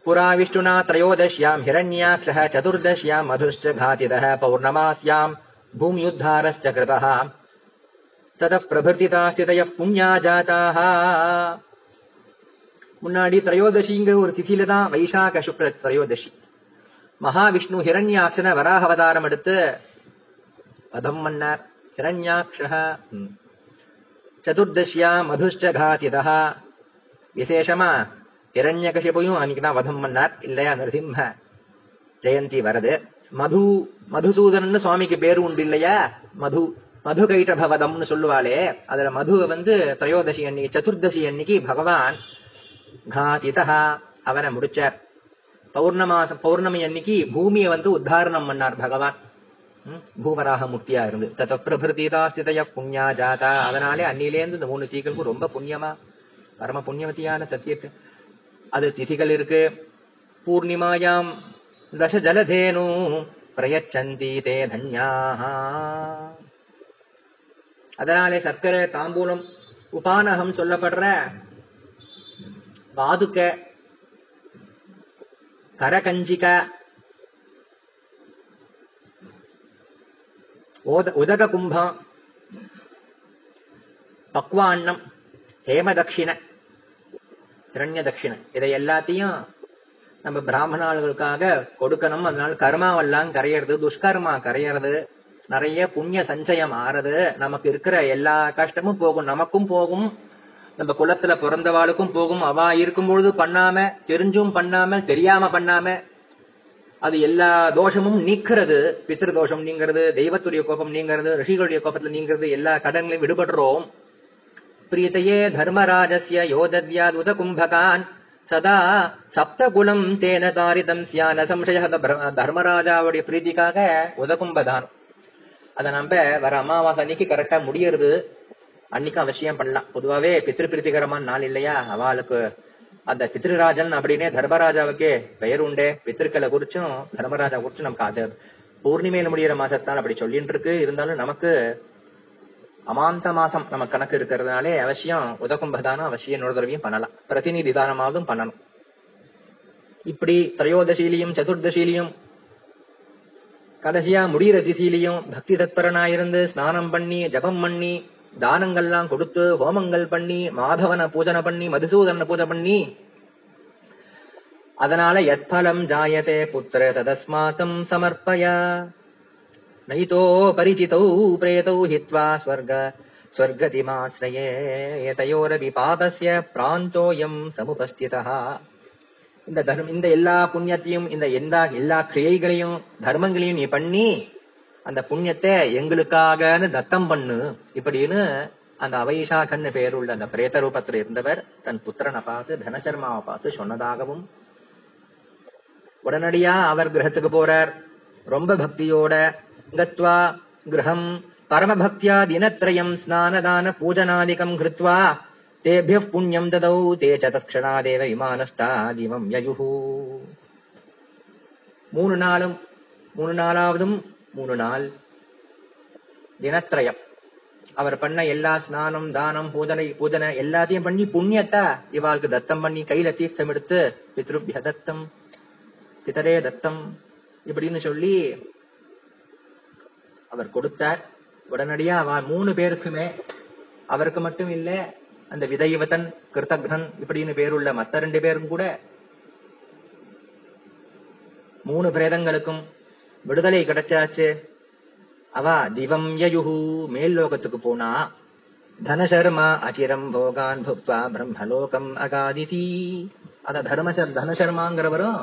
புரா விஷ்ணுனா திரையோதஷ்யாம் ஹிரண்யாக்ஷ சதுர்தஷ்யாம் மதுஷ்ச காதித பௌர்ணமாஸ்யாம் பூமியுத்தாரஸ்ச கிருதா தத பிரபிருதிதாஸ்திதய புண்ணியா ஜாதாக முன்னாடி திரையோதசிங்கிற ஒரு திதியில தான் வைசாக சுக்ல திரையோதசி. மகாவிஷ்ணு ஹிரண்யாட்சன வராக அவதாரம் எடுத்து வதம் மன்னார் ஹிரண்யாட்ச சதுர்தசியா மதுஷ்டகாதிதா விசேஷமா இரண்யகசிபையும் அன்னைக்கு தான் வதம் பண்ணார். இல்லையா நரசிம்ம? ஜெயந்தி வருது. மது மதுசூதனன்னு சுவாமிக்கு பேரு உண்டு இல்லையா? மது மது கைட்டபவதம்னு சொல்லுவாளே. அதுல மதுவை வந்து திரையோதசி அன்னைக்கு சதுர்தசி அன்னைக்கு பகவான் காதிதா அவனை முடிச்சார் பௌர்ணமாசம் பௌர்ணமி அன்னைக்கு பூமியை வந்து உத்தாரணம் பண்ணார் பகவான் பூவராக மூர்த்தியா இருந்து தத்த பிரபிருதிதா ஸ்திதய புண்ணியா ஜாதா அதனாலே அன்னிலேருந்து இந்த மூணு தீகளுக்கும் ரொம்ப புண்ணியமா பரம புண்ணியவதியான சத்தியத்து அது திதிகள் இருக்கு பூர்ணிமாயாம் தச ஜலதேனு பிரயச்சந்தி தே தன்யாக அதனாலே சர்க்கரை தாம்பூலம் உபானகம் சொல்லப்படுற வாதுக்க கரகஞ்சிக ஓத உதக கும்பம் பக்வாண்ணம் ஹேமதக்ஷிண இரண்ய தட்சிணை இதை எல்லாத்தையும் நம்ம பிராமணர்களுக்காக கொடுக்கணும். அதனால கர்மாவெல்லாம் கரையிறது துஷ்கர்மா கரையிறது நிறைய புண்ணிய சஞ்சயம் ஆறது நமக்கு இருக்கிற எல்லா கஷ்டமும் போகும் நமக்கும் போகும். நம்ம குளத்துல பிறந்தவாளுக்கும் போகும் அவா இருக்கும்பொழுது பண்ணாம தெரிஞ்சும் பண்ணாம தெரியாம பண்ணாம அது எல்லா தோஷமும் நீக்கிறது. பித்திரு தோஷம் நீங்கிறது தெய்வத்துடைய கோபம் நீங்கிறது ரிஷிகளுடைய கோபத்துல நீங்கிறது எல்லா கடன்களையும் விடுபடுறோம். பிரீத்தையே தர்மராஜஸ்ய யோதத்யாத் உத கும்பகான் சதா சப்தகுலம் தேன தாரிதம் சியான சம்சய தர்மராஜாவுடைய பிரீத்திக்காக உதகும்பதான். அதை நம்ம வர அமாவாசை கரெக்டா முடியறது. அன்னைக்கு அவசியம் பண்ணலாம். பொதுவாவே பித்ரு பிரீத்திகரமான நாள் இல்லையா? அவளுக்கு அந்த பித்ருராஜன் அப்படின்னே தர்மராஜாவுக்கே பெயர் உண்டே. பித்திருக்களை குறிச்சும் தர்மராஜா குறிச்சும் நமக்கு அது பூர்ணிமையில முடியிற மாசத்தான் அப்படி சொல்லிட்டு இருக்கு இருந்தாலும் நமக்கு அமாந்த மாசம் நம்ம கணக்கு இருக்கிறதுனாலே அவசியம் உதகும்பதானம் அவசியம் இன்னொரு தடவையும் பண்ணலாம். பிரதிநிதி தானமாவதும் பண்ணணும். இப்படி திரையோதசியிலையும் சதுர்தசியிலையும் கடைசியா முடிகிற திசியிலையும் பக்தி தத்பரனாயிருந்து ஸ்நானம் பண்ணி ஜபம் பண்ணி தானங்கள்லாம் கொடுத்து ஹோமங்கள் பண்ணி மாதவன பூஜனை பண்ணி மதுசூதன பூஜை பண்ணி அதனால எத்பலம் ஜாயதே புத்திர ததஸ்மாக்கம் சமர்ப்பய. நைதோ பரிச்சிதௌ பிரேதௌ ஹித்வா ஸ்வர்க ஸ்வர்கதிமாசிரயே தயோரபி பாபஸ்ய பிராந்தோயம் சமுபஸ்திதா இந்த தர்ம இந்த எல்லா புண்ணியத்தையும் இந்த எல்லா எல்லா கிரியைகளையும் தர்மங்களையும் நீ பண்ணி அந்த புண்ணியத்தை எங்களுக்காகன்னு தத்தம் பண்ணு இப்படின்னு அந்த அவைசாகன்னு பேருள்ள அந்த பிரேத ரூபத்தில் இருந்தவர் தன் புத்திரனை பார்த்து தனசர்மாவை பார்த்து சொன்னதாகவும் உடனடியா அவர் கிரகத்துக்கு போறார். ரொம்ப பக்தியோட கத்வா கிரகம் பரமபக்தியா தினத்ரயம் ஸ்நானதான பூஜனாதிகம் கிருத்வா தேபிய புண்ணியம் ததௌ தே சதக்ஷணாதேவ தத்க்ஷணாதேவ விமானஸ்தாதிவம் யயுஹு மூணு நாளும் மூணு நாளாவதும் மூணு நாள் தினத்திரயம் அவர் பண்ண எல்லா ஸ்நானம் தானம் பூஜனை பூஜனை எல்லாத்தையும் பண்ணி புண்ணியத்தை இவாளுக்கு தத்தம் பண்ணி கையில தீர்த்தம் எடுத்து பித்ருபிய தத்தம் பிதரே தத்தம் இப்படின்னு சொல்லி அவர் கொடுத்தார். உடனடியா அவ மூணு பேருக்குமே அவருக்கு மட்டும் இல்ல அந்த விதைவதன் கிருத்தக்னன் இப்படின்னு பேருள்ள மத்த ரெண்டு பேரும் கூட மூணு பிரேதங்களுக்கும் விடுதலை கிடைச்சாச்சு. அவ திவம் யயுஹு மேல் லோகத்துக்கு போனா தனசர்மா அச்சிரம் போகான் புக்வா பிரம்மலோகம் அகாதிதி. அத தர்மசர் தனசர்மாங்கிறவரும்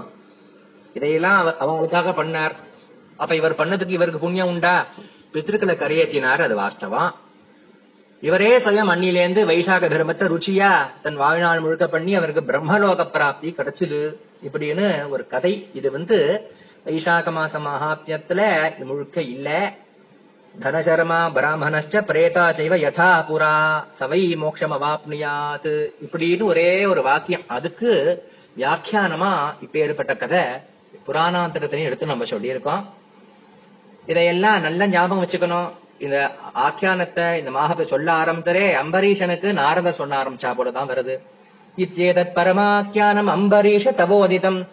இதையெல்லாம் அவங்களுக்காக பண்ணார். அப்ப இவர் பண்ணதுக்கு இவருக்கு புண்ணியம் உண்டா? பித்திருக்களை கரையேற்றினார் அது வாஸ்தவம். இவரே சுயம் அன்னிலேந்து வைசாக தர்மத்தை ருச்சியா தன் வாழ்நாள் முழுக்க பண்ணி அவருக்கு பிரம்மலோக பிராப்தி கிடைச்சது. இப்படின்னு ஒரு கதை. இது வந்து வைசாக மாச மகாத்மியத்துல இது முழுக்க இல்ல. தனசர்மா பிராமணஸ்ச பிரேதா செய்வ யதா புரா சவை மோட்சம் அவாப்னியாத் இப்படின்னு ஒரே ஒரு வாக்கியம். அதுக்கு வியாக்கியானமா இப்பேற்பட்ட கதை புராணாந்தரத்திலையும் எடுத்து நம்ம சொல்லியிருக்கோம். இதையெல்லாம் நல்ல ஞாபகம் வச்சுக்கணும். இந்த ஆக்கியானத்தை இந்த மாகத்தை சொல்ல ஆரம்பித்தரே அம்பரீஷனுக்கு நாரத சொல்ல ஆரம்பிச்சா போலதான் வருது. இத்தேதத் பரமாக்கியானம் அம்பரீஷ தவோதிதம்.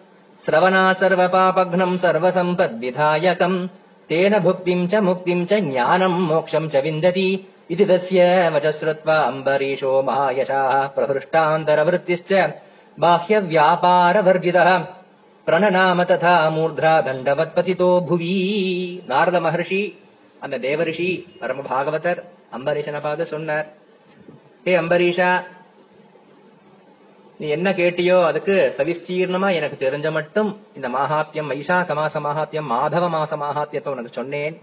श्रवणात् सर्वपापघ्नम् सर्वसम्पद्विधायकम्। तेन भुक्तिम् च मुक्तिम् च ज्ञानम् मोक्षम् च विन्दति इति तस्य वच श्रुत्वा अम्बरीषो महायशाः प्रहृष्टान्तरवृत्तिश्च बाह्यव्यापारवर्जितः। प्रणनाम तथा मूर्ध्रा दण्डवत्पतितो भुवी। नारदमहर्षि अमदेवऋषि परमभागवत அம்பரீஷனை பார்த்து சொன்னார் ஹே அம்பரீஷா நீ என்ன கேட்டியோ அதுக்கு சவிஸ்தீர்ணமா எனக்கு தெரிஞ்ச மட்டும் இந்த மாகாத்தியம் வைசாக மாச மாகாத்தியம் மாதவ மாச மாகாத்தியத்தை உனக்கு சொன்னேன்.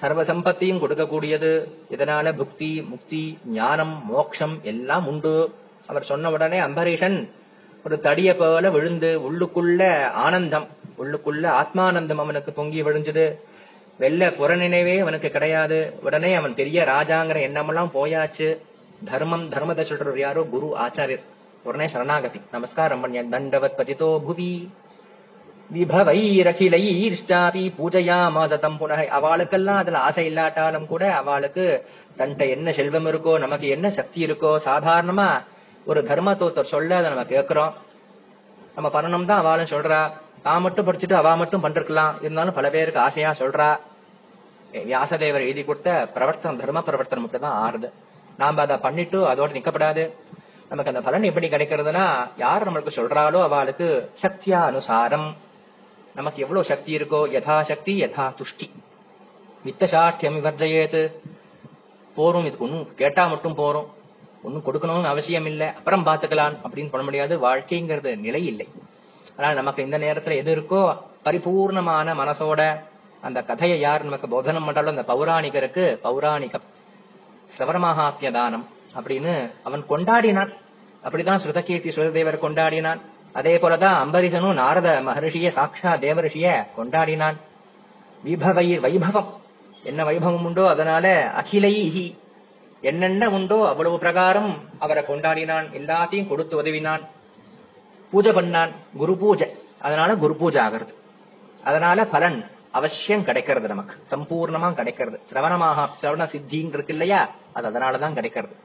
சர்வ சம்பத்தியும் கொடுக்கக்கூடியது இதனால புக்தி முக்தி ஞானம் மோக்ஷம் எல்லாம் உண்டு. அவர் சொன்ன உடனே அம்பரீஷன் ஒரு தடிய போல விழுந்து உள்ளுக்குள்ள ஆனந்தம் உள்ளுக்குள்ள ஆத்மானந்தம் அவனுக்கு பொங்கி விழுஞ்சது வெள்ள புறநினைவே அவனுக்கு கிடையாது. உடனே அவன் பெரிய ராஜாங்கிற எண்ணமெல்லாம் போயாச்சு. தர்மம் தர்மத்தை சொல்றவர் யாரோ? குரு ஆச்சாரியர். உடனே சரணாகதி நமஸ்காரம் பண்ண தண்டவத் பதிதோ புவி பூஜையா பூஜையாமாததம் புனக அவளுக்கெல்லாம் அதுல ஆசை இல்லாட்டாலும் கூட அவளுக்கு தன்ட்ட என்ன செல்வம் இருக்கோ நமக்கு என்ன சக்தி இருக்கோ சாதாரணமா ஒரு தர்மத்தோத்தர் சொல்ல அதை நம்ம கேட்கிறோம் நம்ம பண்ணணும் தான் அவளும் சொல்றா. தான் மட்டும் படிச்சுட்டு அவ மட்டும் பண்றக்கலாம் இருந்தாலும் பல பேருக்கு ஆசையா சொல்றா. வியாசதேவர் எழுதி கொடுத்த பிரவர்த்தனம் தர்ம பிரவர்த்தனம் மட்டும்தான் ஆறுது. நாம அதை பண்ணிட்டு அதோட நிக்கப்படாது. நமக்கு அந்த பலன் எப்படி கிடைக்கிறதுனா யார் நம்மளுக்கு சொல்றாலோ அவளுக்கு சக்தியா அனுசாரம் நமக்கு எவ்வளவு சக்தி இருக்கோ யதா சக்தி யதா துஷ்டி வித்த சாட்டியம் விவர்ஜயேத்து போரும் இதுக்கு ஒன்னும் கேட்டா மட்டும் போறோம். ஒன்னும் கொடுக்கணும்னு அவசியம் இல்லை. அப்புறம் பார்த்துக்கலாம் அப்படின்னு பண்ண முடியாது. வாழ்க்கைங்கிறது நிலை இல்லை. ஆனால் நமக்கு இந்த நேரத்துல எது இருக்கோ பரிபூர்ணமான மனசோட அந்த கதையை யார் நமக்கு போதனம் பண்றாலும் அந்த பௌராணிகருக்கு பௌராணிகம். சிரவணமகாத்திய தானம். அப்படின்னு அவன் கொண்டாடினான். அப்படிதான் ஸ்ருதகீர்த்தி ஸ்ருததேவர் கொண்டாடினான். அதே போலதான் அம்பரீஷனும் நாரத மகர்ஷிய சாக்ஷா தேவரிஷிய கொண்டாடினான். விபவை வைபவம். என்ன வைபவம் உண்டோ அதனால அகிலைஹி. என்னென்ன உண்டோ அவ்வளவு பிரகாரம் அவரை கொண்டாடினான். எல்லாத்தையும் கொடுத்து உதவினான். பூஜை பண்ணான். குரு பூஜை. அதனால குரு பூஜை ஆகிறது. அதனால பலன் அவசியம் கிடைக்கிறது நமக்கு. சம்பூர்ணமா கிடைக்கிறது. சிரவணமாக சிரவண சித்தின்னு இருக்கு இல்லையா? அது அதனாலதான் கிடைக்கிறது.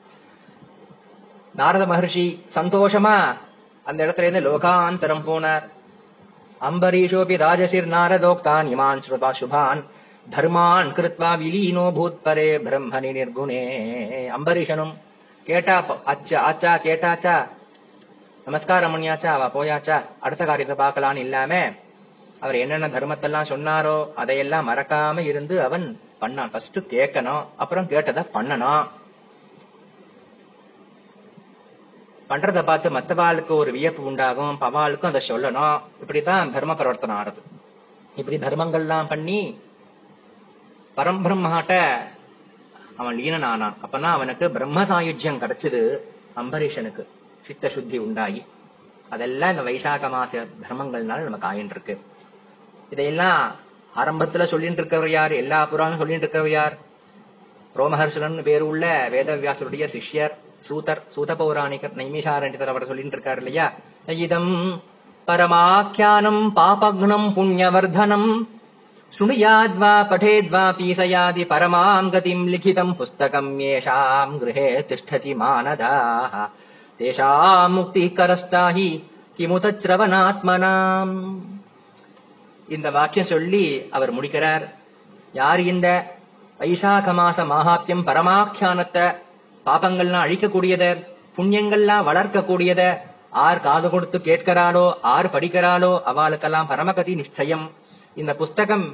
நாரத மகர்ஷி சந்தோஷமா அந்த இடத்துல இருந்து லோகாந்தரம் போனார். அம்பரீஷோபி ராஜசிர் நாரதோக்தான் இமான் ஸ்ருபா சுபான் தர்மான் கிருத்வா விலீனோ பூத்பரே பிரம்மணி நிர்குணே. அம்பரீஷனும் கேட்டா ப- அச்சா ஆச்சா கேட்டாச்சா? நமஸ்காரம் பண்ணியாச்சா? அவ போயாச்சா? அடுத்த காரியத்தை பார்க்கலான்னு இல்லாம அவர் என்னென்ன தர்மத்தெல்லாம் சொன்னாரோ அதையெல்லாம் மறக்காம இருந்து அவன் பண்ணான். ஃபர்ஸ்ட் கேட்கணும் அப்புறம் கேட்டதை பண்ணணும். பண்றதை பார்த்து மத்தவாளுக்கு ஒரு வியப்பு உண்டாகும் பவாளுக்கும் அதை சொல்லணும். இப்படிதான் தர்ம பிரவர்த்தனம் ஆடுது. இப்படி தர்மங்கள்லாம் பண்ணி பரம்பிரம்மாட்ட அவன் லீனன் ஆனான் அப்பனா அவனுக்கு பிரம்ம சாயுஜ்யம் கிடைச்சது அம்பரீஷனுக்கு. சித்த சுத்தி உண்டாகி. அதெல்லாம் இந்த வைசாக மாச தர்மங்கள்னால நமக்கு ஆயின்னு இருக்கு இதையெல்லாம் ஆரம்பத்துல சொல்லிட்டு இருக்கவர் யார்? எல்லா புராணம் சொல்லிட்டு இருக்கவர் யார்? ரோமஹர்ஷலன் பேரு உள்ள வேதவியாசருடைய சிஷ்யர். சூதர் சூத பௌராணிகர் நைமிஷாரண்யத்தில் அவர் சொல்லிட்டு இருக்கார் இல்லையா இதம் பரமாக்கியானம் பாபக்னம் புண்ணியவர்தனம் சுணுயாத்வா படேத்வா பீசயாதி பரமாம் கதிம் லிகிதம் புஸ்தகம் ஏஷாம் கிரகே திஷ்டதி மானதாக தேஷாம் முக்தி கரஸ்தாகி கிமுதச்சிரவனாத்மனாம் இந்த வாக்கியம் சொல்லி அவர் முடிக்கிறார் யார் இந்த வைசாக மாச மகாத்யம் பரமாக்கியானத்தை பாபங்கள்லாம் அழிக்கக்கூடியத புண்ணியங்கள்லாம் வளர்க்கக்கூடியத ஆர் காது கொடுத்து கேட்கிறாளோ ஆர் படிக்கிறாளோ அவளுக்கெல்லாம் பரமகதி நிச்சயம். இந்த புஸ்தகம்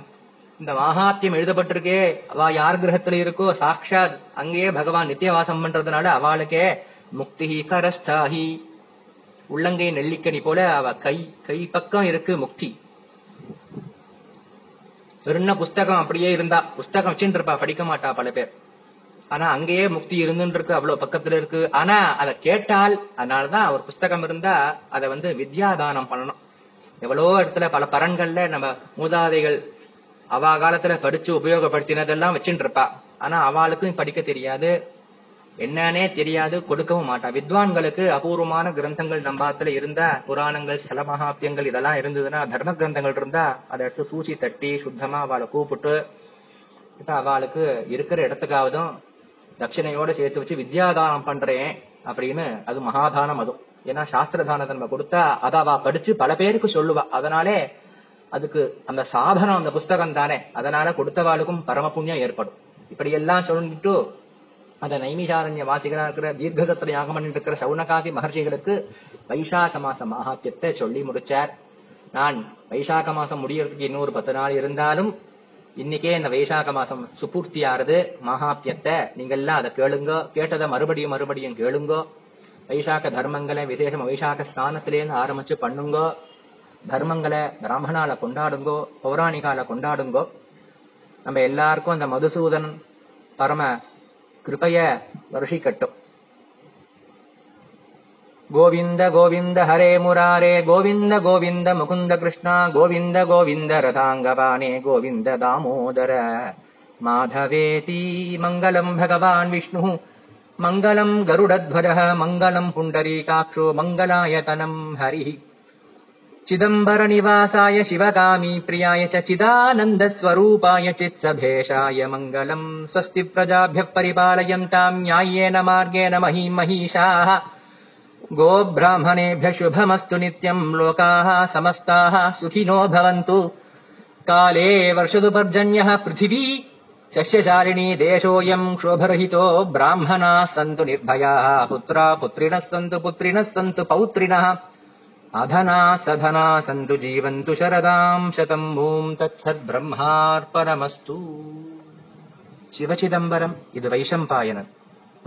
இந்த மகாத்தியம் எழுதப்பட்டிருக்கே அவ யார் கிரகத்துல இருக்கோ சாட்சாத் அங்கேயே பகவான் நித்தியவாசம் பண்றதுனால அவளுக்கே முக்தி கரஸ்தாகி. உள்ளங்கை நெல்லிக்கனி போல அவ கை கை பக்கம் இருக்கு முக்தி. வெறும்ன புஸ்தகம் அப்படியே இருந்தா புஸ்தகம் வச்சுட்டு இருப்பா படிக்க மாட்டா பல பேர். ஆனா அங்கேயே முக்தி இருந்துட்டு இருக்கு அவ்வளவு பக்கத்துல இருக்கு. ஆனா அதை கேட்டால் அதனாலதான் அவர் புஸ்தகம் இருந்தா அதை வந்து வித்யாதானம் பண்ணணும். எவ்வளவோ இடத்துல பல பரன்கள்ல நம்ம மூதாதைகள் அவா காலத்துல படிச்சு உபயோகப்படுத்தினதெல்லாம் வச்சுட்டு இருப்பா ஆனா அவளுக்கும் படிக்க தெரியாது. என்னன்னே தெரியாது கொடுக்கவும் மாட்டா. வித்வான்களுக்கு அபூர்வமான கிரந்தங்கள் நம்பாத்துல இருந்தா புராணங்கள் ஸ்தல மகாத்தியங்கள் இதெல்லாம் இருந்ததுன்னா தர்ம கிரந்தங்கள் இருந்தா அதை எடுத்து தூசி தட்டி சுத்தமா அவளை கூப்பிட்டு இப்ப அவளுக்கு இருக்கிற இடத்துக்காவதும் தட்சிணையோட சேர்த்து வச்சு வித்யாதானம் பண்றேன் அப்படின்னு அது மகாதானம் அதுவும் ஏன்னா சாஸ்திர தானத்தை நம்ம கொடுத்தா அதை அவ படிச்சு பல பேருக்கு சொல்லுவா. அதனாலே அதுக்கு அந்த சாதனம் அந்த புஸ்தகம் தானே. அதனால கொடுத்தவாளுக்கும் பரம புண்ணியம் ஏற்படும். இப்படி எல்லாம் சொல்லிட்டு அந்த நைமிஷாரண்ய வாசிகளா இருக்கிற தீர்க்கசத்திர யாகம் பண்ணிட்டு இருக்கிற சவுனகாதி மகர்ஷிகளுக்கு வைசாக மாச மகாத்தியத்தை சொல்லி முடிச்சார். நான் வைசாக மாசம் முடியறதுக்கு இன்னொரு பத்து நாள் இருந்தாலும் இன்னைக்கே இந்த வைசாக மாசம் சுபூர்த்தி ஆறுது மகாத்தியத்தை நீங்க எல்லாம் அதை கேளுங்க. கேட்டதை மறுபடியும் மறுபடியும் கேளுங்க. வைசாக தர்மங்களை விசேஷம் வைசாக ஸ்தானத்திலேருந்து ஆரம்பிச்சு பண்ணுங்க. தர்மங்களை பிராமணால கொண்டாடுங்கோ பௌராணிகால கொண்டாடுங்கோ. நம்ம எல்லாருக்கும் அந்த மதுசூதன் பரம கிருபைய வருஷிக்கட்டும். गोविन्द गोविन्द हरे मुरारे गोविन्द गोविन्द मुकुन्द कृष्णा गोविन्द गोविन्द रथाङ्गवाने गोविन्द दामोदर। माधवेति मङ्गलम् भगवान् विष्णुः। मङ्गलम् गरुडध्वजः मङ्गलम् पुण्डरीकाक्षो मङ्गलायतनम् हरिः। चिदम्बरनिवासाय शिवकामी प्रियाय च चिदानन्दस्वरूपाय चित्सभेषाय मङ्गलम् स्वस्ति प्रजाभ्यः परिपालयन्ताम् न्याय्येन मार्गेण महीमहीषाः गोब्राह्मणेभ्यः शुभमस्तु नित्यम् लोकाः समस्ताः सुखिनो भवन्तु। काले वर्षदुपर्जन्यः पृथिवी शस्यशालिनी देशोऽयम् क्षोभरहितो ब्राह्मणाः सन्तु निर्भयाः पुत्रा पुत्रिणः सन्तु पुत्रिणः सन्तु पौत्रिणः। अधना सधना सन्तु जीवन्तु शरदाम् शतम् भूम् तत्सद्ब्रह्मार्पणमस्तु। शिवचिदम्बरम् इद वैशम्पायनम्।